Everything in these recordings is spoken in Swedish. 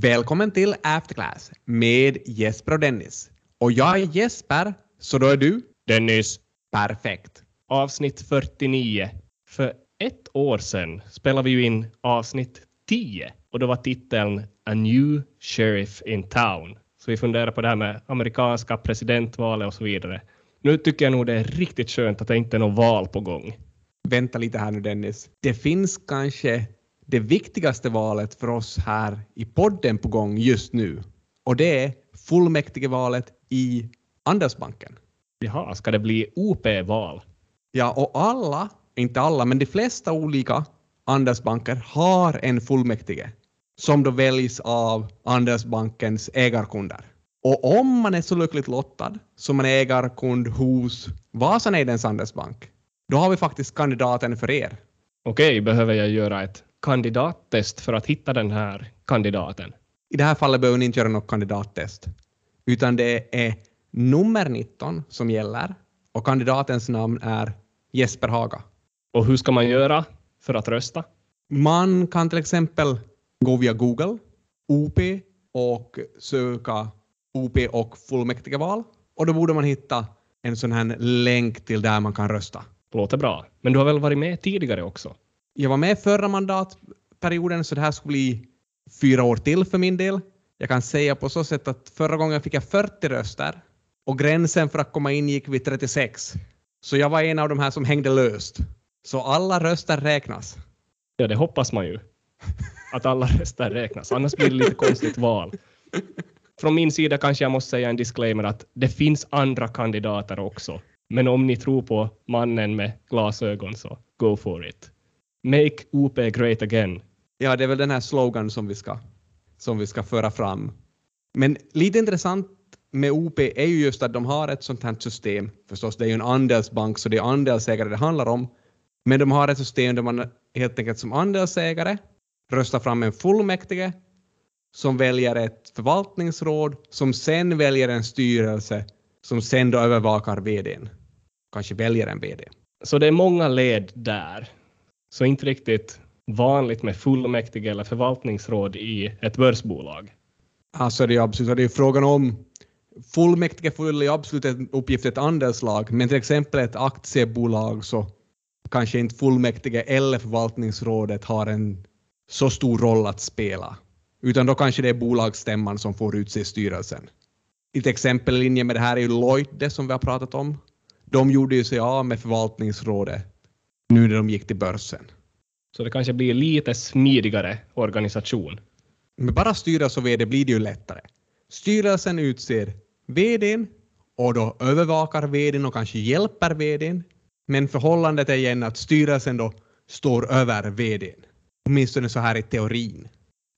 Välkommen till Afterclass med Jesper och Dennis. Och jag är Jesper, så då är du? Dennis. Perfekt. Avsnitt 49. För ett år sedan spelade vi ju in avsnitt 10 och då var titeln A New Sheriff in Town. Så vi funderar på det här med amerikanska presidentvalet och så vidare. Nu tycker jag nog det är riktigt skönt att det inte är något val på gång. Vänta lite här nu Dennis. Det finns kanske det viktigaste valet för oss här i podden på gång just nu. Och det är fullmäktigevalet i Andelsbanken. Jaha, ska det bli OP-val? Ja, och alla, inte alla, men de flesta olika andelsbanker har en fullmäktige som då väljs av Andelsbankens ägarkunder. Och om man är så lyckligt lottad som man är ägarkund hos Vasanedens Andelsbank, då har vi faktiskt kandidaten för er. Okej, behöver jag göra ett kandidattest för att hitta den här kandidaten? I det här fallet behöver ni inte göra något kandidattest, utan det är nummer 19 som gäller och kandidatens namn är Jesper Haga. Och hur ska man göra för att rösta? Man kan till exempel gå via Google, OP och söka OP och fullmäktigeval och då borde man hitta en sån här länk till där man kan rösta. Låter bra. Men du har väl varit med tidigare också? Jag var med förra mandatperioden så det här skulle bli fyra år till för min del. Jag kan säga på så sätt att förra gången fick jag 40 röster och gränsen för att komma in gick vid 36. Så jag var en av de här som hängde löst. Så alla röster räknas. Ja, det hoppas man ju. Att alla röster räknas. Annars blir det lite konstigt val. Från min sida kanske jag måste säga en disclaimer att det finns andra kandidater också. Men om ni tror på mannen med glasögon så go for it. Make OP great again. Ja, det är väl den här slogan som vi ska, som vi ska föra fram. Men lite intressant med OP är ju just att de har ett sånt här system. Förstås, det är ju en andelsbank så det är andelsägare det handlar om. Men de har ett system där man helt enkelt som andelsägare röstar fram en fullmäktige som väljer ett förvaltningsråd som sen väljer en styrelse som sen då övervakar VDn. Kanske väljer en VD. Så det är många led där. Så inte riktigt vanligt med fullmäktige eller förvaltningsråd i ett börsbolag. Alltså det är absolut, det är frågan om fullmäktige fyller ju absolut en uppgift i ett andelslag, men till exempel ett aktiebolag så kanske inte fullmäktige eller förvaltningsrådet har en så stor roll att spela, utan då kanske det är bolagsstämman som får utse styrelsen. Ett exempel i linje med det här är ju Lloyd, som vi har pratat om. De gjorde ju sig av med förvaltningsrådet nu när de gick till börsen. Så det kanske blir lite smidigare organisation. Med bara styrelse och VD blir det ju lättare. Styrelsen utser VDn och då övervakar VDn och kanske hjälper VDn. Men förhållandet är igen att styrelsen då står över VDn. Åtminstone så här i teorin.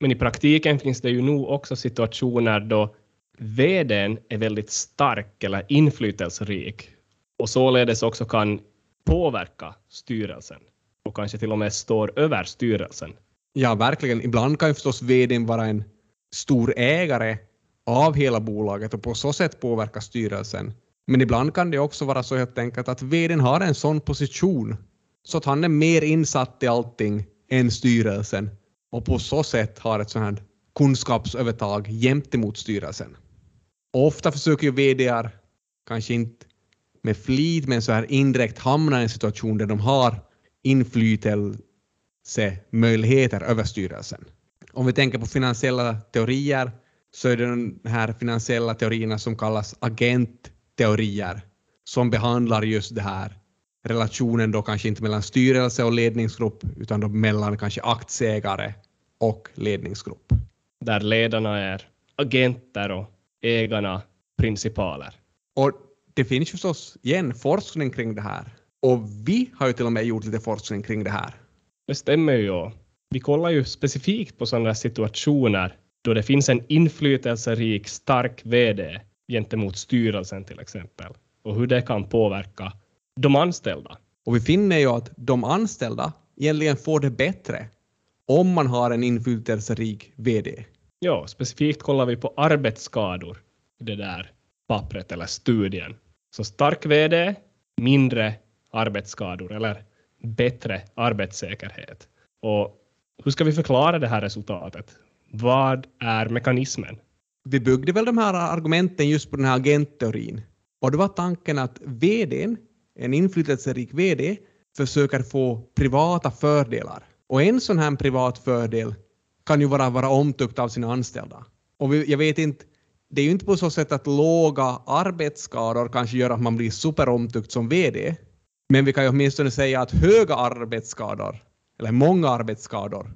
Men i praktiken finns det ju nog också situationer då VDn är väldigt stark eller inflytelserik och således också kan påverka styrelsen och kanske till och med står över styrelsen. Ja, verkligen. Ibland kan ju förstås VDn vara en stor ägare av hela bolaget och på så sätt påverka styrelsen. Men ibland kan det också vara så helt enkelt att VDn har en sån position så att han är mer insatt i allting än styrelsen och på så sätt har ett sånt här kunskapsövertag gentemot styrelsen. Och ofta försöker ju VDar, kanske inte med flit, men så här indirekt hamna i en situation där de har inflytelsemöjligheter över styrelsen. Om vi tänker på finansiella teorier så är det de här finansiella teorierna som kallas agentteorier som behandlar just det här relationen då kanske inte mellan styrelse och ledningsgrupp utan då mellan kanske aktieägare och ledningsgrupp. Där ledarna är agenter och ägarna principaler. Och det finns förstås igen forskning kring det här. Och vi har ju till och med gjort lite forskning kring det här. Det stämmer ju. Vi kollar ju specifikt på sådana situationer då det finns en inflytelserik, stark VD gentemot styrelsen till exempel och hur det kan påverka de anställda. Och vi finner ju att de anställda egentligen får det bättre om man har en inflytelserik VD. Ja, specifikt kollar vi på arbetsskador i det där pappret eller studien. Så stark VD, mindre arbetsskador eller bättre arbetssäkerhet. Och hur ska vi förklara det här resultatet? Vad är mekanismen? Vi byggde väl de här argumenten just på den här agentteorin. Och det var tanken att VDn, en inflytelserik VD, försöker få privata fördelar. Och en sån här privat fördel kan ju vara att vara omtyckt av sina anställda. Och jag vet inte, det är ju inte på så sätt att låga arbetsskador kanske gör att man blir superomtyckt som VD. Men vi kan ju åtminstone säga att höga arbetsskador, eller många arbetsskador,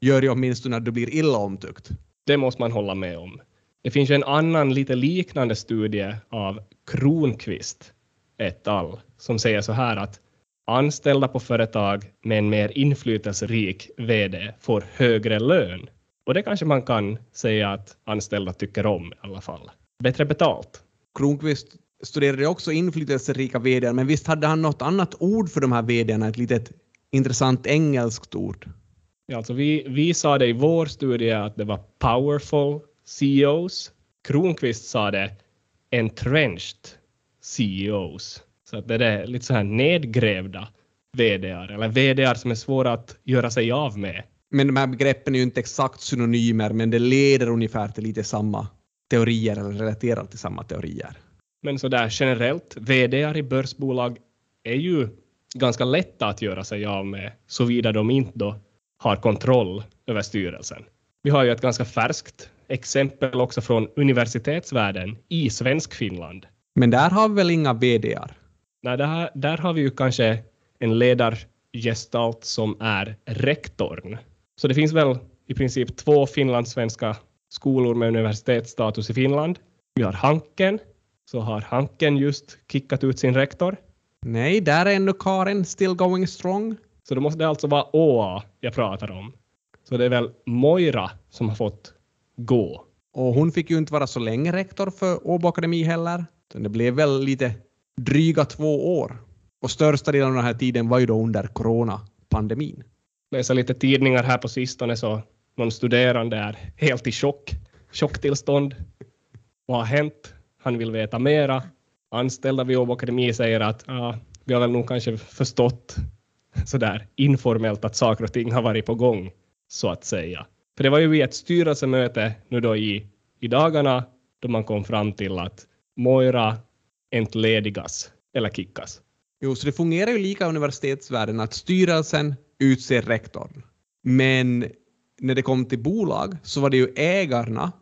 gör ju åtminstone att du blir illa omtyckt. Det måste man hålla med om. Det finns ju en annan lite liknande studie av Kronqvist et al. som säger så här att anställda på företag med en mer inflytelserik VD får högre lön. Och det kanske man kan säga att anställda tycker om i alla fall. Bättre betalt. Kronqvist studerade också inflytelserika VD, men visst hade han något annat ord för de här VD, ett litet intressant engelskt ord? Ja, alltså vi, vi sa det i vår studie att det var powerful CEOs. Kronqvist sa det entrenched CEOs. Så att det är lite så här nedgrävda VDar, eller VDar som är svåra att göra sig av med. Men de här begreppen är ju inte exakt synonymer, men det leder ungefär till lite samma teorier eller relaterar till samma teorier. Men så där generellt, VDar i börsbolag är ju ganska lätta att göra sig av med, såvida de inte då har kontroll över styrelsen. Vi har ju ett ganska färskt exempel också från universitetsvärlden i Svenskfinland. Men där har vi väl inga VDar? Nej, där, där har vi ju kanske en ledargestalt som är rektorn. Så det finns väl i princip två finlandssvenska skolor med universitetsstatus i Finland. Vi har Hanken, så har Hanken just kickat ut sin rektor. Nej, där är ännu Karin still going strong. Så då måste det alltså vara ÅA jag pratar om. Så det är väl Moira som har fått gå. Och hon fick ju inte vara så länge rektor för Åbo Akademi heller. Det blev väl lite dryga två år. Och största delen av den här tiden var ju då under coronapandemin. Läsa lite tidningar här på sistone så någon studerande är helt i chock, chocktillstånd. Vad har hänt? Han vill veta mera. Anställda vid Åbo Akademi säger att ja, vi har väl nog kanske förstått sådär informellt att saker och ting har varit på gång, så att säga. För det var ju vid ett styrelsemöte nu då i, i dagarna då man kom fram till att Moira entledigas eller kickas. Jo, så det fungerar ju lika i universitetsvärlden att styrelsen utser rektorn. Men när det kom till bolag så var det ju ägarna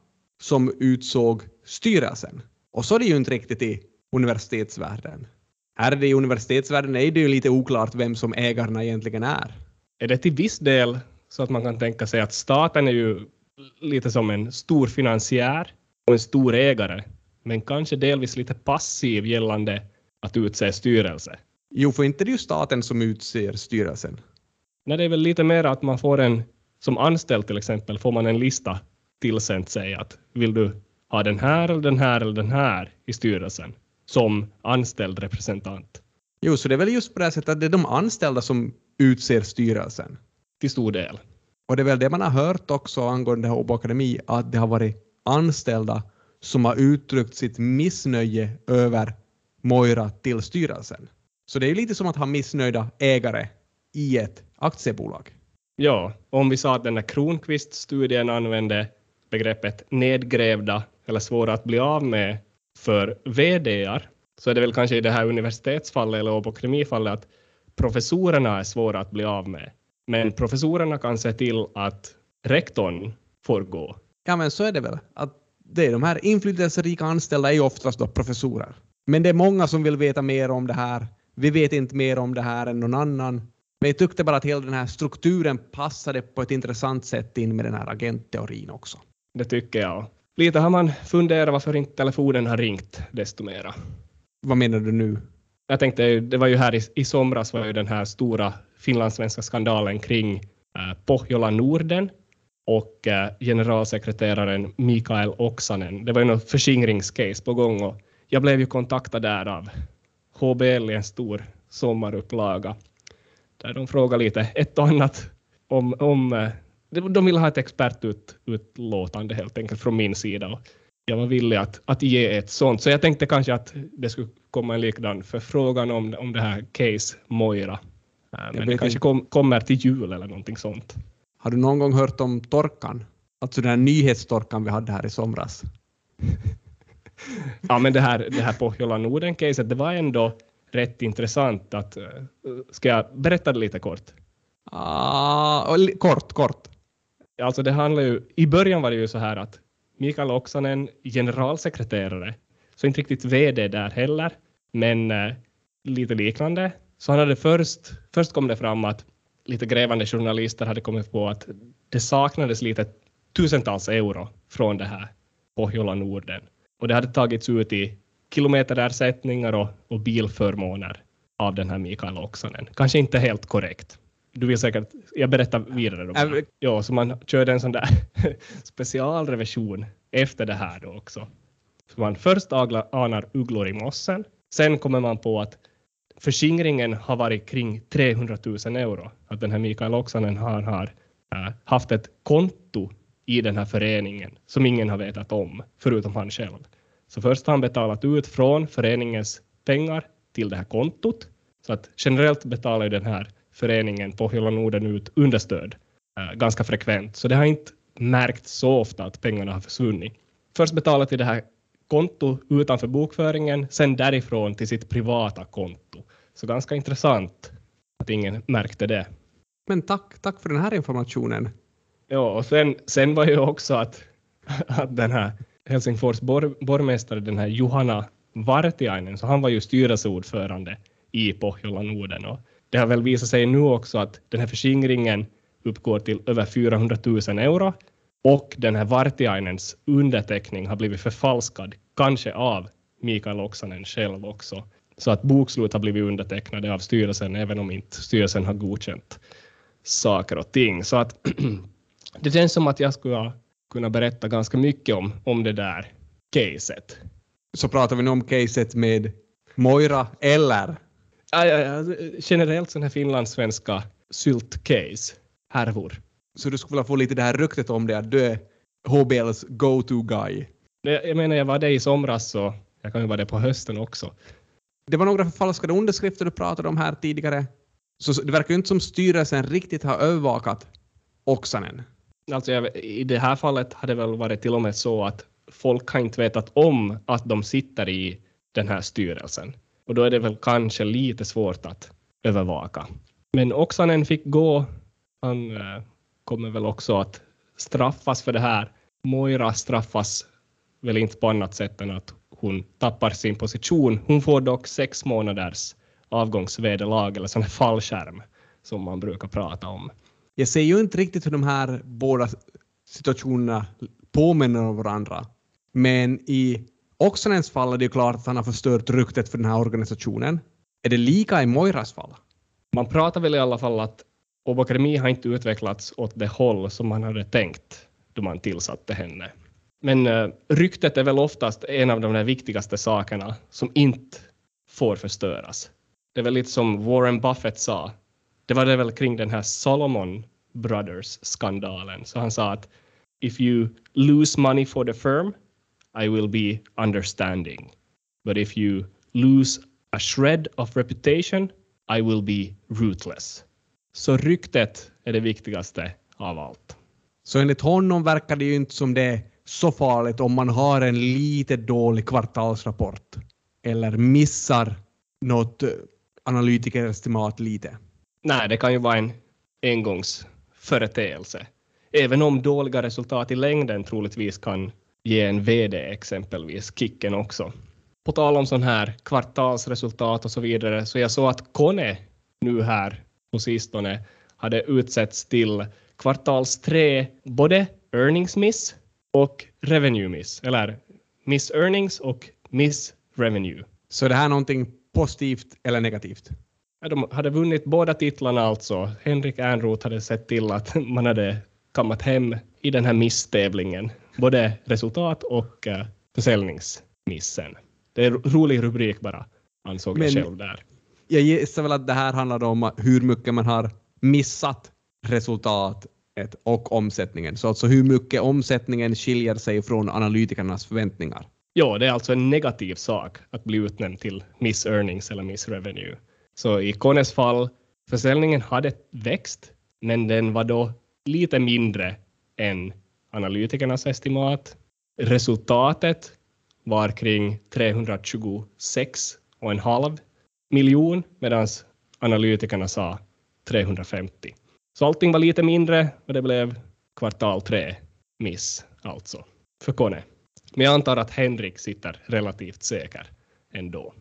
som utsåg styrelsen. Och så är det ju inte riktigt i universitetsvärlden. Är det i universitetsvärlden är det ju lite oklart vem som ägarna egentligen är. Är det till viss del så att man kan tänka sig att staten är ju lite som en stor finansiär och en stor ägare, men kanske delvis lite passiv gällande att utse styrelse. Jo, för inte det är ju staten som utser styrelsen. Nej, det är väl lite mer att man får en, som anställd till exempel, får man en lista tillsänd sig att vill du ha den här eller den här eller den här i styrelsen som anställd representant. Jo, så det är väl just på det sättet att det är de anställda som utser styrelsen. Till stor del. Och det är väl det man har hört också angående Åbo Akademi, att det har varit anställda som har uttryckt sitt missnöje över Moira till styrelsen. Så det är lite som att ha missnöjda ägare i ett aktiebolag. Ja, om vi sa att den här Kronqvist-studien använde begreppet nedgrävda eller svåra att bli av med för VDar, så är det väl kanske i det här universitetsfallet eller Åbo Kemifallet att professorerna är svåra att bli av med. Men professorerna kan se till att rektorn får gå. Ja, men så är det väl. Att det är de här inflytelserika anställda är ju oftast då professorer. Men det är många som vill veta mer om det här. Vi vet inte mer om det här än någon annan. Men jag tyckte bara att hela den här strukturen passade på ett intressant sätt in med den här agentteorin också. Det tycker jag. Lite har man funderat varför inte telefonen har ringt desto mera. Vad menar du nu? Jag tänkte, det var ju här i, i somras var ju den här stora finlandssvenska skandalen kring äh, Pohjola Norden och äh, generalsekreteraren Mikael Oksanen. Det var ju något förskingringscase på gång och jag blev ju kontaktad där av HBL i en stor sommarupplaga där de frågade lite ett och annat om, om äh, de ville ha ett expertutlåtande helt enkelt från min sida. Och jag var villig att, att ge ett sånt. Så jag tänkte kanske att det skulle komma en likadan förfrågan om, om det här case Moira. Men det kanske kom, kommer till jul eller någonting sånt. Har du någon gång hört om torkan? Alltså den här nyhetstorkan vi hade här i somras. ja, men det här, det här Pohjola Norden-caset, det var ändå rätt intressant att... Uh, ska jag berätta det lite kort? Ah, kort, kort. Alltså det handlar ju... I början var det ju så här att Mikael Oksanen, generalsekreterare, så inte riktigt VD där heller, men uh, lite liknande. Så han hade först, först kom det fram att lite grävande journalister hade kommit på att det saknades lite tusentals euro från det här Pohjola Norden. Och det hade tagits ut i kilometerersättningar och, och bilförmåner av den här Mikael Oksanen. Kanske inte helt korrekt. Du vill säkert, jag berättar vidare. Då bara. Ja, så man körde en sån där specialrevision efter det här då också. Så man först anar ugglor i mossen, sen kommer man på att förskingringen har varit kring 300 000 euro. Att den här Mikael Oksanen har, har äh, haft ett konto i den här föreningen som ingen har vetat om, förutom han själv. Så först har han betalat ut från föreningens pengar till det här kontot. Så att generellt betalar den här föreningen på hela Norden ut understöd äh, ganska frekvent. Så det har inte märkt så ofta att pengarna har försvunnit. Först betalat till det här konto utanför bokföringen, sen därifrån till sitt privata konto. Så ganska intressant att ingen märkte det. Men tack, tack för den här informationen. Ja, och sen, sen var ju också att, att den här Helsingfors bor, borgmästare, den här Johanna Vartiainen, så han var ju styrelseordförande i Pohjola Norden. Och det har väl visat sig nu också att den här förskingringen uppgår till över 400 000 euro och den här Vartiainens underteckning har blivit förfalskad, kanske av Mikael Oksanen själv också. Så att bokslut har blivit undertecknade av styrelsen, även om inte styrelsen har godkänt saker och ting. Så att det känns som att jag skulle kunna berätta ganska mycket om, om det där caset. Så pratar vi nu om caset med Moira eller? Ja, ja, ja. Generellt sådana här finlandssvenska syltcase, härvor. Så du skulle vilja få lite det här ryktet om det att du är HBLs go-to-guy? Jag menar, jag var det i somras så jag kan ju vara det på hösten också. Det var några förfalskade underskrifter du pratade om här tidigare. Så det verkar ju inte som styrelsen riktigt har övervakat Oksanen. Alltså jag, I det här fallet har det väl varit till och med så att folk har inte vetat om att de sitter i den här styrelsen. Och då är det väl kanske lite svårt att övervaka. Men Oksanen fick gå. Han äh, kommer väl också att straffas för det här. Moira straffas väl inte på annat sätt än att hon tappar sin position. Hon får dock sex månaders avgångsvederlag eller sån här fallskärm som man brukar prata om. Jag ser ju inte riktigt hur de här båda situationerna påminner om varandra. Men i Oksanens fall är det ju klart att han har förstört ryktet för den här organisationen. Är det lika i Moiras fall? Man pratar väl i alla fall att Åbo Akademi har inte utvecklats åt det håll som man hade tänkt då man tillsatte henne. Men uh, ryktet är väl oftast en av de där viktigaste sakerna som inte får förstöras. Det är väl lite som Warren Buffett sa. Det var det väl kring den här Solomon Brothers-skandalen. Så han sa att if you lose money for the firm, I will be understanding. But if you lose a shred of reputation, I will be ruthless. Så ryktet är det viktigaste av allt. Så enligt honom verkar det ju inte som det är så farligt om man har en lite dålig kvartalsrapport eller missar något analytikerestimat lite. Nej, det kan ju vara en engångsföreteelse. Även om dåliga resultat i längden troligtvis kan ge en VD exempelvis kicken också. På tal om sån här kvartalsresultat och så vidare, så jag såg att Kone nu här på sistone hade utsetts till kvartals tre både earnings miss och revenue miss, eller miss earnings och miss revenue. Så det här är någonting positivt eller negativt? De hade vunnit båda titlarna alltså. Henrik Ernroth hade sett till att man hade kammat hem i den här misstävlingen både resultat och uh, försäljningsmissen. Det är en rolig rubrik bara, ansåg Men jag själv där. Jag gissar väl att det här handlar om hur mycket man har missat resultat och omsättningen. Så alltså hur mycket omsättningen skiljer sig från analytikernas förväntningar. Ja, det är alltså en negativ sak att bli utnämnd till Miss Earnings eller Miss Revenue. Så i Kones fall, försäljningen hade växt, men den var då lite mindre än analytikernas estimat. Resultatet var kring 326,5 miljon medan analytikerna sa 350. Så allting var lite mindre och det blev kvartal tre miss alltså för Kone. Men jag antar att Henrik sitter relativt säker ändå.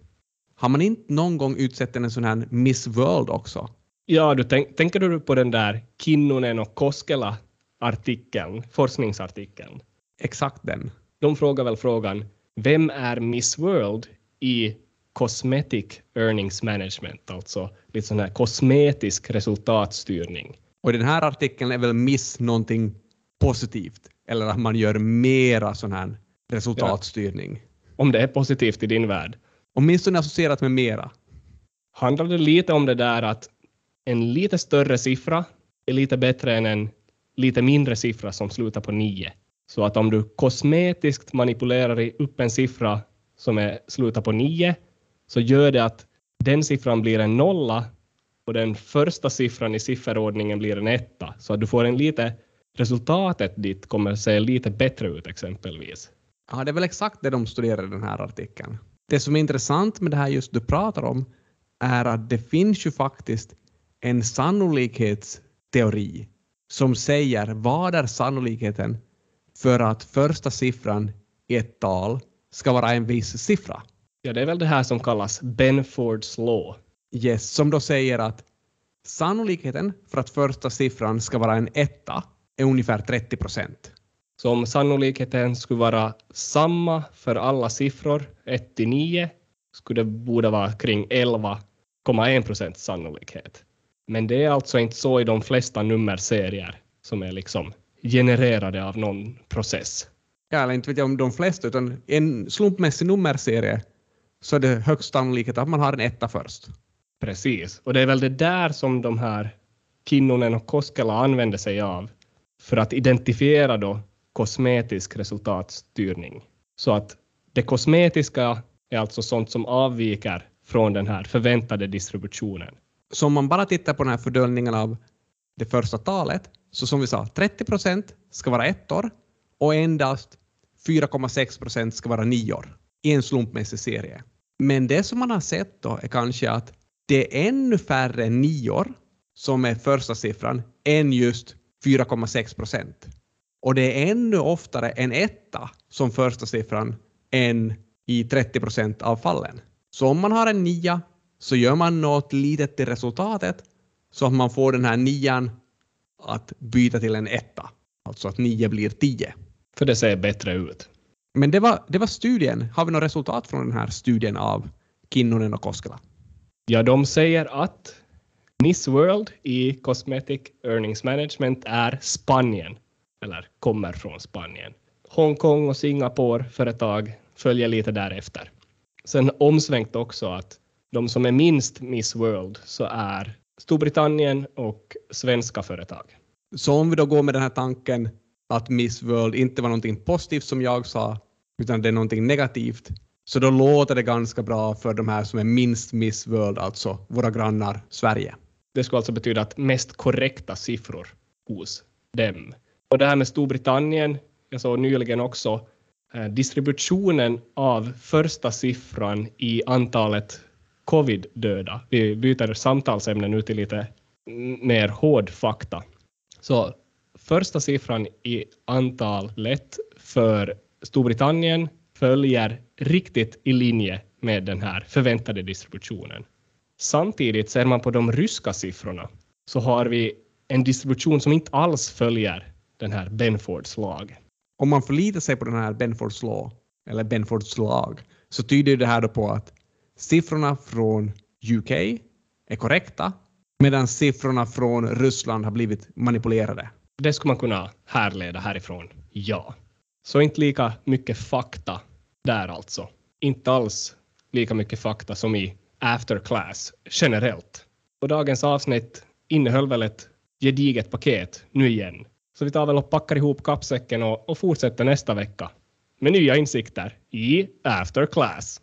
Har man inte någon gång utsett en sån här Miss World också? Ja, du tänk, tänker du på den där Kinnunen och Koskela-artikeln, forskningsartikeln? Exakt den. De frågar väl frågan, vem är Miss World i Cosmetic Earnings Management, alltså lite sån här kosmetisk resultatstyrning? Och den här artikeln är väl Miss någonting positivt? Eller att man gör mera sån här resultatstyrning? Ja. Om det är positivt i din värld? Åtminstone associerat med mera. Handlar det lite om det där att en lite större siffra är lite bättre än en lite mindre siffra som slutar på 9. Så att om du kosmetiskt manipulerar upp en siffra som är, slutar på 9 så gör det att den siffran blir en nolla och den första siffran i sifferordningen blir en etta. Så att du får en lite, resultatet ditt kommer se lite bättre ut exempelvis. Ja, det är väl exakt det de studerar i den här artikeln. Det som är intressant med det här just du pratar om är att det finns ju faktiskt en sannolikhetsteori som säger vad är sannolikheten för att första siffran i ett tal ska vara en viss siffra. Ja, det är väl det här som kallas Benfords law. Yes, som då säger att sannolikheten för att första siffran ska vara en etta är ungefär 30 procent. Så om sannolikheten skulle vara samma för alla siffror 1 till 9 skulle det borde vara kring 11,1 procent sannolikhet. Men det är alltså inte så i de flesta nummerserier som är liksom genererade av någon process. Ja, eller inte vet jag om de flesta, utan en slumpmässig nummerserie så är det högst sannolikt att man har en etta först. Precis, och det är väl det där som de här Kinnunen och Koskela använder sig av för att identifiera då kosmetisk resultatstyrning. Så att det kosmetiska är alltså sånt som avviker från den här förväntade distributionen. Så om man bara tittar på den här fördöljningen av det första talet, så som vi sa, 30 procent ska vara ettor och endast 4,6 procent ska vara nior i en slumpmässig serie. Men det som man har sett då är kanske att det är ännu färre nior som är första siffran än just 4,6 procent. Och det är ännu oftare en etta som första siffran än i 30 procent av fallen. Så om man har en nia så gör man något litet till resultatet så att man får den här nian att byta till en etta. Alltså att nio blir tio. För det ser bättre ut. Men det var, det var studien. Har vi något resultat från den här studien av Kinnunen och Koskela? Ja, de säger att Miss World i Cosmetic Earnings Management är Spanien, eller kommer från Spanien. Hongkong och Singapore företag följer lite därefter. Sen omsvängt också att de som är minst Miss World så är Storbritannien och svenska företag. Så om vi då går med den här tanken att Miss World inte var någonting positivt som jag sa, utan det är någonting negativt, så då låter det ganska bra för de här som är minst Miss World, alltså våra grannar Sverige. Det skulle alltså betyda att mest korrekta siffror hos dem. Och det här med Storbritannien, jag såg nyligen också eh, distributionen av första siffran i antalet covid-döda. Vi byter samtalsämne nu till lite mer hård fakta. Så första siffran i antalet för Storbritannien följer riktigt i linje med den här förväntade distributionen. Samtidigt ser man på de ryska siffrorna så har vi en distribution som inte alls följer den här Benfords lag. Om man förlitar sig på den här Benfords lag, eller Benfords lag, så tyder det här då på att siffrorna från UK är korrekta medan siffrorna från Ryssland har blivit manipulerade. Det skulle man kunna härleda härifrån, ja. Så inte lika mycket fakta där alltså. Inte alls lika mycket fakta som i after class generellt. Och dagens avsnitt innehöll väl ett gediget paket nu igen. Så vi tar väl och packar ihop kappsäcken och, och fortsätter nästa vecka med nya insikter i after class.